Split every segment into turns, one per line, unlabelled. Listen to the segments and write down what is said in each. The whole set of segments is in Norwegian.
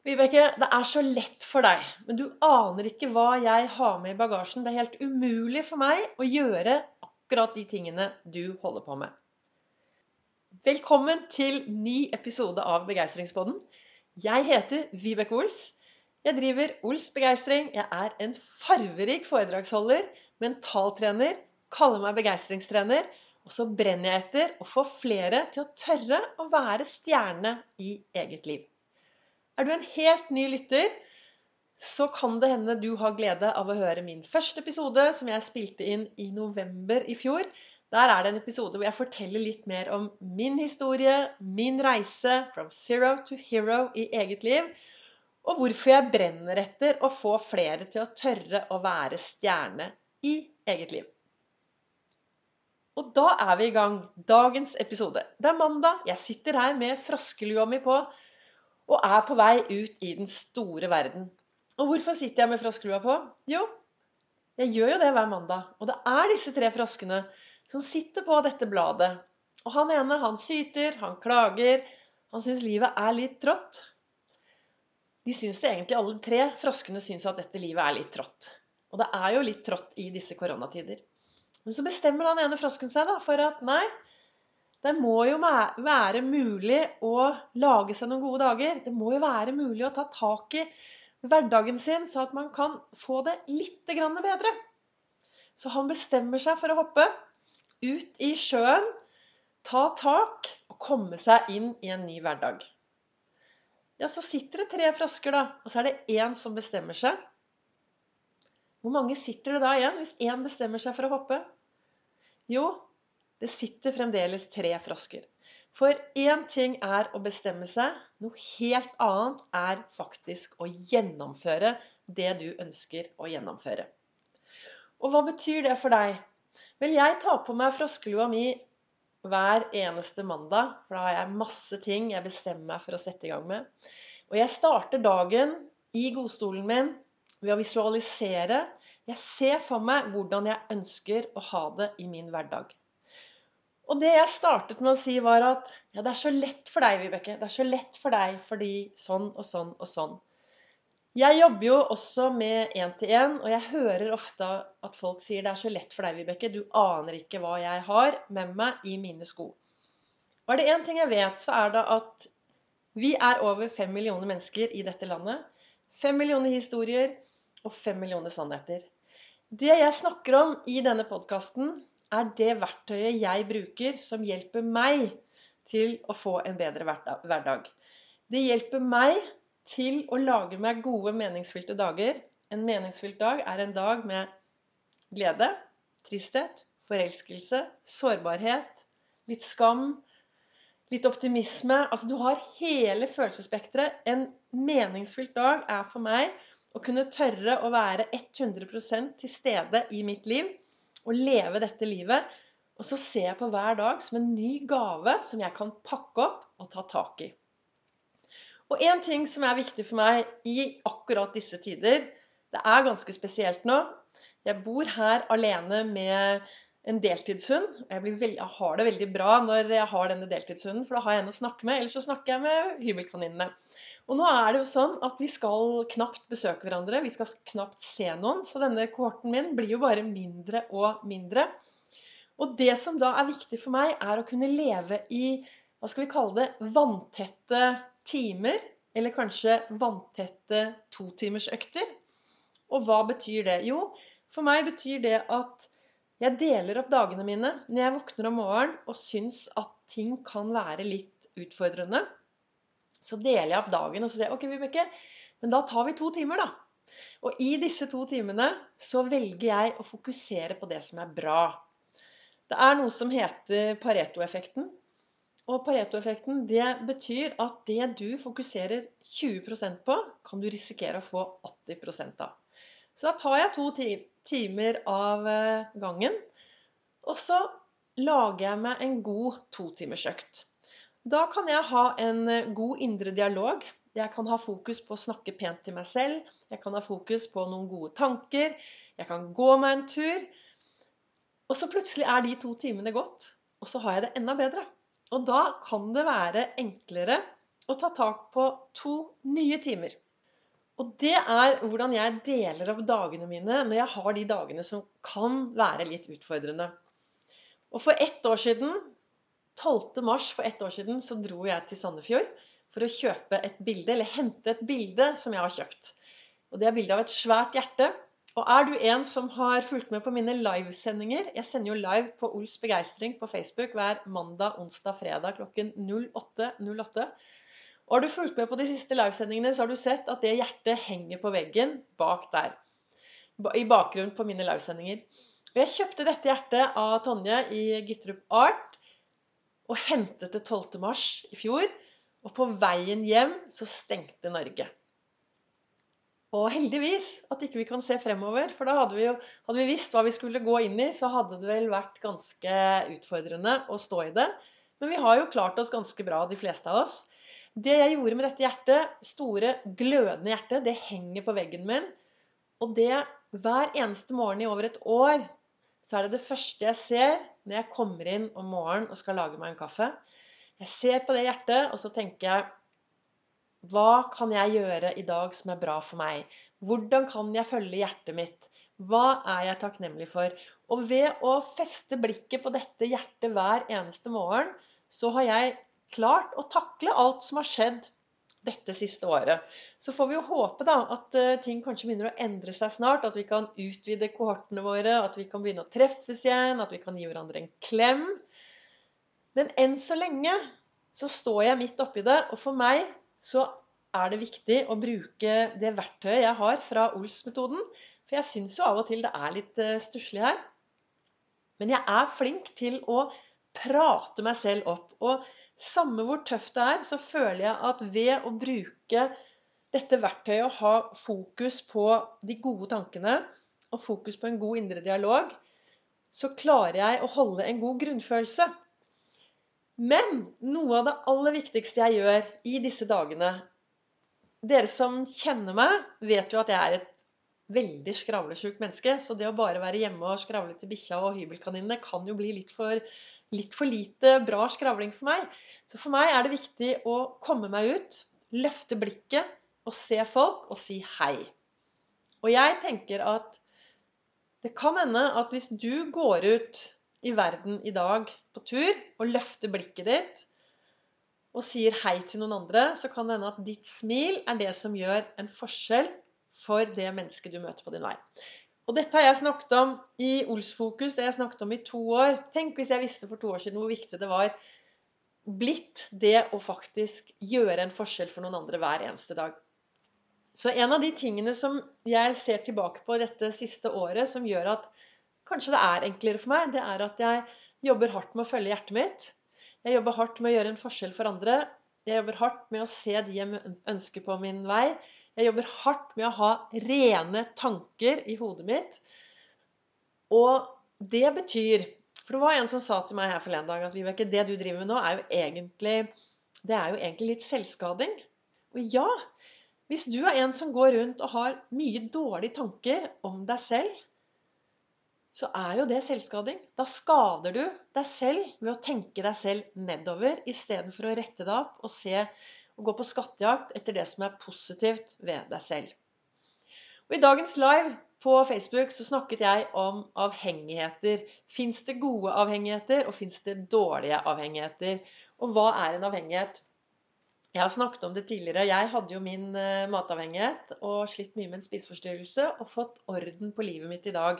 Vibeke, det er så lett for deg, men du aner ikke hva jeg har med i bagasjen. Det er helt umulig for meg å gjøre akkurat de tingene du holder på med. Velkommen til ny episode av Begeistringspodden. Jeg heter Vibeke Ols. Jeg driver Ols Begeistring. Jeg er en farverik foredragsholder, mentaltrener, kaller meg begeistringstrener. Og så brenner jeg etter å få flere til å tørre å være stjerne i eget liv. Er du en helt ny lytter, så kan det hende du har glede av å høre min første episode, som jeg spilte inn i november i fjor. Der er det en episode hvor jeg forteller litt mer om min historie, min reise from zero to hero i eget liv, og hvorfor jeg brenner etter å få flere til å tørre å være stjerne i eget liv. Og da er vi i gang. Dagens episode. Det er mandag. Jeg sitter her med froskelua mi på og er på vei ut i den store verden. Og hvorfor sitter jeg med froskelua på? Jo, jeg gjør jo det hver mandag. Og det er disse tre froskene som sitter på dette bladet. Og han ene, han syter, han klager, han syns livet er litt trått. De syns det egentlig, alle tre froskene syns at dette livet er litt trått. Og det er jo litt trått i disse koronatider. Men så bestemmer den ene frosken seg da for at nei, det må jo være mulig å lage seg noen gode dager. Det må jo være mulig å ta tak i hverdagen sin, så at man kan få det litt bedre. Så han bestemmer seg for å hoppe ut i sjøen, ta tak og komme seg inn i en ny hverdag. Ja, så sitter det tre frosker, da, og så er det én som bestemmer seg. Hvor mange sitter det da igjen hvis én bestemmer seg for å hoppe? Jo, det sitter fremdeles tre frosker. For én ting er å bestemme seg, noe helt annet er faktisk å gjennomføre det du ønsker å gjennomføre. Og hva betyr det for deg? Vel, jeg tar på meg froskelua mi hver eneste mandag, for da har jeg masse ting jeg bestemmer meg for å sette i gang med. Og jeg starter dagen i godstolen min ved å visualisere. Jeg ser for meg hvordan jeg ønsker å ha det i min hverdag. Og det jeg startet med å si, var at ja, det er så lett for deg, Vibeke. Det er så lett for deg fordi sånn og sånn og sånn. Jeg jobber jo også med én-til-én, og jeg hører ofte at folk sier det er så lett for deg, Vibeke. Du aner ikke hva jeg har med meg i mine sko. Og er det én ting jeg vet, så er det at vi er over fem millioner mennesker i dette landet. Fem millioner historier og fem millioner sannheter. Det jeg snakker om i denne podkasten, er det verktøyet jeg bruker som hjelper meg til å få en bedre hverdag. Det hjelper meg til å lage meg gode, meningsfylte dager. En meningsfylt dag er en dag med glede, tristhet, forelskelse, sårbarhet, litt skam, litt optimisme. Altså du har hele følelsesspekteret. En meningsfylt dag er for meg å kunne tørre å være 100% til stede i mitt liv å leve dette livet. Og så ser jeg på hver dag som en ny gave som jeg kan pakke opp og ta tak i. Og én ting som er viktig for meg i akkurat disse tider Det er ganske spesielt nå. Jeg bor her alene med en deltidshund. Jeg, jeg, har det veldig bra når jeg har denne deltidshunden, for da har jeg en å snakke med. Ellers så snakker jeg med hybelkaninene. Og nå er det jo sånn at vi skal knapt besøke hverandre. Vi skal knapt se noen. Så denne kohorten min blir jo bare mindre og mindre. Og det som da er viktig for meg, er å kunne leve i hva skal vi kalle det, vanntette timer. Eller kanskje vanntette totimersøkter. Og hva betyr det? Jo, for meg betyr det at jeg deler opp dagene mine når jeg våkner om morgenen og syns at ting kan være litt utfordrende. Så deler jeg opp dagen og så sier jeg, ok, Vibeke, men da tar vi to timer, da. Og i disse to timene så velger jeg å fokusere på det som er bra. Det er noe som heter Pareto-effekten. Og Pareto-effekten det betyr at det du fokuserer 20% på, kan du risikere å få 80 av. Så da tar jeg to timer av eh, gangen, og så lager jeg meg en god totimersøkt. Da kan jeg ha en eh, god indre dialog. Jeg kan ha fokus på å snakke pent til meg selv. Jeg kan ha fokus på noen gode tanker. Jeg kan gå meg en tur. Og så plutselig er de to timene gått, og så har jeg det enda bedre. Og da kan det være enklere å ta tak på to nye timer. Og det er hvordan jeg deler opp dagene mine når jeg har de dagene som kan være litt utfordrende. Og for ett år siden, 12. mars for ett år siden, så dro jeg til Sandefjord for å kjøpe et bilde, eller hente et bilde som jeg har kjøpt. Og det er bilde av et svært hjerte. Og er du en som har fulgt med på mine livesendinger Jeg sender jo live på Ols begeistring på Facebook hver mandag, onsdag, fredag klokken 08.08. 08. Og har du fulgt med på de siste livesendingene, så har du sett at det hjertet henger på veggen bak der. I bakgrunnen på mine livesendinger. Og jeg kjøpte dette hjertet av Tonje i Gytterup Art og hentet det 12. mars i fjor. Og på veien hjem så stengte Norge. Og heldigvis at ikke vi kan se fremover, for da hadde vi jo hadde vi visst hva vi skulle gå inn i, så hadde det vel vært ganske utfordrende å stå i det. Men vi har jo klart oss ganske bra, de fleste av oss. Det jeg gjorde med dette hjertet, store, glødende hjertet, det henger på veggen min. Og det hver eneste morgen i over et år, så er det det første jeg ser når jeg kommer inn om morgenen og skal lage meg en kaffe. Jeg ser på det hjertet, og så tenker jeg Hva kan jeg gjøre i dag som er bra for meg? Hvordan kan jeg følge hjertet mitt? Hva er jeg takknemlig for? Og ved å feste blikket på dette hjertet hver eneste morgen, så har jeg klart å takle alt som har skjedd dette siste året. Så får vi jo håpe da at eh, ting kanskje begynner å endre seg snart. At vi kan utvide kohortene våre, at vi kan begynne å treffes igjen, at vi kan gi hverandre en klem. Men enn så lenge så står jeg midt oppi det, og for meg så er det viktig å bruke det verktøyet jeg har fra Ols-metoden. For jeg syns jo av og til det er litt uh, stusslig her. Men jeg er flink til å prate meg selv opp. Og samme hvor tøft det er, så føler jeg at ved å bruke dette verktøyet og ha fokus på de gode tankene og fokus på en god indre dialog, så klarer jeg å holde en god grunnfølelse. Men noe av det aller viktigste jeg gjør i disse dagene Dere som kjenner meg, vet jo at jeg er et veldig skravlesjukt menneske. Så det å bare være hjemme og skravle til bikkja og hybelkaninene kan jo bli litt for litt for lite bra skravling for meg. Så for meg er det viktig å komme meg ut, løfte blikket og se folk og si hei. Og jeg tenker at det kan hende at hvis du går ut i verden i dag på tur og løfter blikket ditt og sier hei til noen andre, så kan det hende at ditt smil er det som gjør en forskjell for det mennesket du møter på din vei. Og dette har jeg snakket om i Olsfokus, det har jeg snakket om i to år. Tenk hvis jeg visste for to år siden hvor viktig det var blitt det å faktisk gjøre en forskjell for noen andre hver eneste dag. Så en av de tingene som jeg ser tilbake på dette siste året, som gjør at kanskje det er enklere for meg, det er at jeg jobber hardt med å følge hjertet mitt. Jeg jobber hardt med å gjøre en forskjell for andre. Jeg jobber hardt med å se de jeg ønsker på min vei. Jeg jobber hardt med å ha rene tanker i hodet mitt. Og det betyr For det var en som sa til meg her forleden dag at Vibeke, det du driver med nå, er jo egentlig, det er jo egentlig litt selvskading. Og ja, hvis du er en som går rundt og har mye dårlige tanker om deg selv, så er jo det selvskading. Da skader du deg selv ved å tenke deg selv nedover istedenfor å rette deg opp og se og gå på skattejakt etter det som er positivt ved deg selv. Og I dagens live på Facebook så snakket jeg om avhengigheter. Fins det gode avhengigheter, og fins det dårlige avhengigheter? Og hva er en avhengighet? Jeg har snakket om det tidligere. Jeg hadde jo min eh, matavhengighet og slitt mye med en spiseforstyrrelse og fått orden på livet mitt i dag.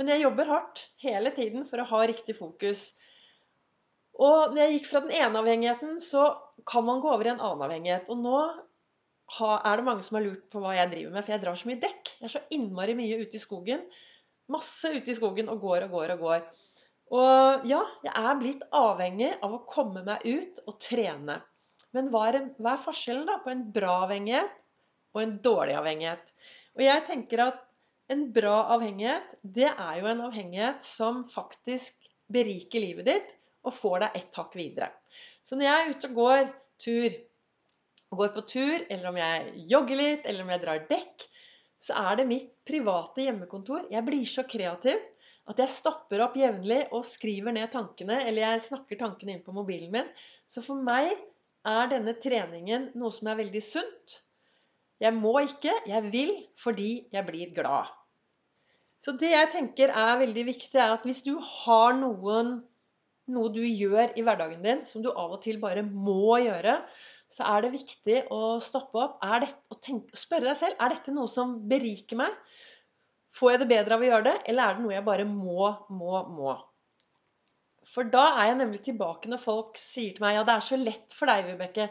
Men jeg jobber hardt hele tiden for å ha riktig fokus. Og når jeg gikk fra den ene avhengigheten, så kan man gå over i en annen avhengighet. Og nå er det mange som har lurt på hva jeg driver med, for jeg drar så mye dekk. Jeg er så innmari mye ute i skogen. Masse ute i skogen og går og går og går. Og ja, jeg er blitt avhengig av å komme meg ut og trene. Men hva er, hva er forskjellen da på en bra avhengighet og en dårlig avhengighet? Og jeg tenker at en bra avhengighet, det er jo en avhengighet som faktisk beriker livet ditt og får deg ett hakk videre. Så når jeg er ute og går tur, går på tur, eller om jeg jogger litt, eller om jeg drar dekk, så er det mitt private hjemmekontor. Jeg blir så kreativ at jeg stopper opp jevnlig og skriver ned tankene, eller jeg snakker tankene inn på mobilen min. Så for meg er denne treningen noe som er veldig sunt. Jeg må ikke, jeg vil fordi jeg blir glad. Så det jeg tenker er veldig viktig, er at hvis du har noen, noe du gjør i hverdagen din som du av og til bare må gjøre, så er det viktig å stoppe opp det, og tenke, spørre deg selv er dette noe som beriker meg. Får jeg det bedre av å gjøre det, eller er det noe jeg bare må, må, må? For da er jeg nemlig tilbake når folk sier til meg ja, det er så lett for deg, Vibeke.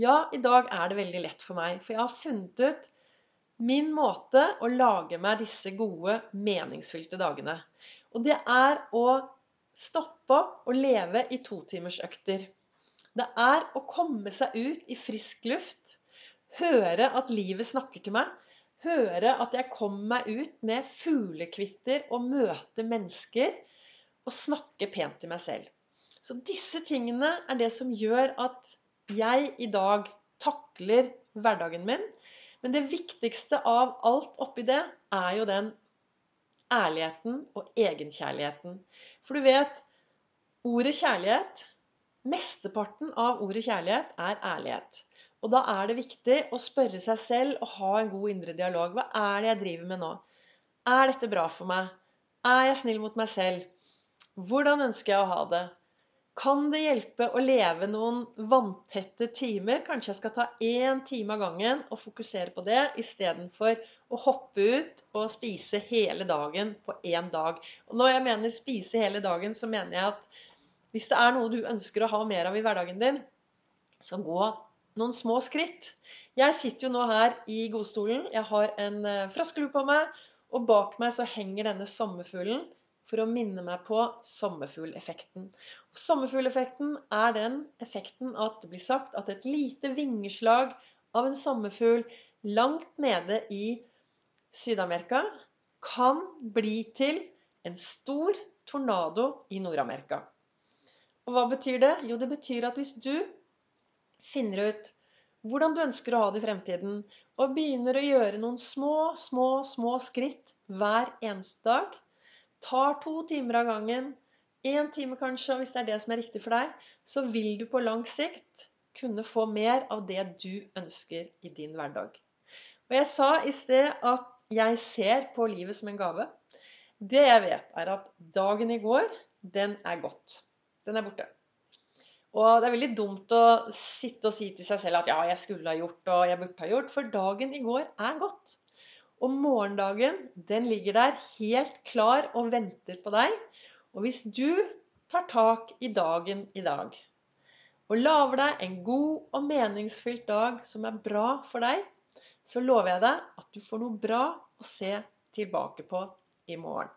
Ja, i dag er det veldig lett for meg. For jeg har funnet ut min måte å lage meg disse gode, meningsfylte dagene. Og det er å stoppe opp og leve i totimersøkter. Det er å komme seg ut i frisk luft. Høre at livet snakker til meg. Høre at jeg kommer meg ut med fuglekvitter og møte mennesker. Og snakke pent til meg selv. Så disse tingene er det som gjør at jeg i dag takler hverdagen min men det viktigste av alt oppi det er jo den ærligheten og egenkjærligheten. For du vet, ordet kjærlighet Mesteparten av ordet kjærlighet er ærlighet. Og da er det viktig å spørre seg selv og ha en god indre dialog. Hva er det jeg driver med nå? Er dette bra for meg? Er jeg snill mot meg selv? Hvordan ønsker jeg å ha det? Kan det hjelpe å leve noen vanntette timer? Kanskje jeg skal ta én time av gangen og fokusere på det istedenfor å hoppe ut og spise hele dagen på én dag. Og når jeg mener spise hele dagen, så mener jeg at hvis det er noe du ønsker å ha mer av i hverdagen din, så gå noen små skritt. Jeg sitter jo nå her i godstolen. Jeg har en eh, froskelue på meg, og bak meg så henger denne sommerfuglen for å minne meg på sommerfugleffekten. Sommerfugleffekten er den effekten at det blir sagt at et lite vingeslag av en sommerfugl langt nede i Syd-Amerika kan bli til en stor tornado i Nord-Amerika. Og hva betyr det? Jo, det betyr at hvis du finner ut hvordan du ønsker å ha det i fremtiden, og begynner å gjøre noen små, små, små skritt hver eneste dag, tar to timer av gangen, én time kanskje, hvis det er det som er riktig for deg, så vil du på lang sikt kunne få mer av det du ønsker i din hverdag. Og jeg sa i sted at jeg ser på livet som en gave. Det jeg vet, er at dagen i går, den er gått. Den er borte. Og det er veldig dumt å sitte og si til seg selv at ja, jeg skulle ha gjort og jeg burde ha gjort, for dagen i går er gått. Og morgendagen, den ligger der helt klar og venter på deg. Og hvis du tar tak i dagen i dag og lager deg en god og meningsfylt dag som er bra for deg, så lover jeg deg at du får noe bra å se tilbake på i morgen.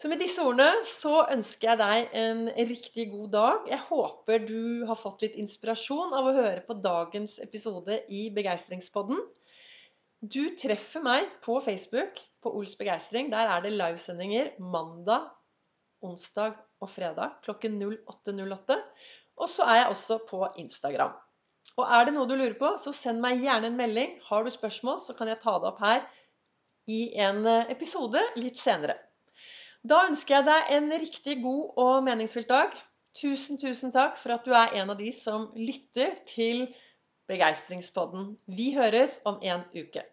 Så med disse ordene så ønsker jeg deg en riktig god dag. Jeg håper du har fått litt inspirasjon av å høre på dagens episode i Begeistringspodden. Du treffer meg på Facebook på Ols begeistring. Der er det livesendinger mandag, onsdag og fredag klokken 08.08. Og så er jeg også på Instagram. Og er det noe du lurer på, så send meg gjerne en melding. Har du spørsmål, så kan jeg ta det opp her i en eh, episode litt senere. Da ønsker jeg deg en riktig god og meningsfylt dag. Tusen, tusen takk for at du er en av de som lytter til Begeistringspodden. Vi høres om en uke.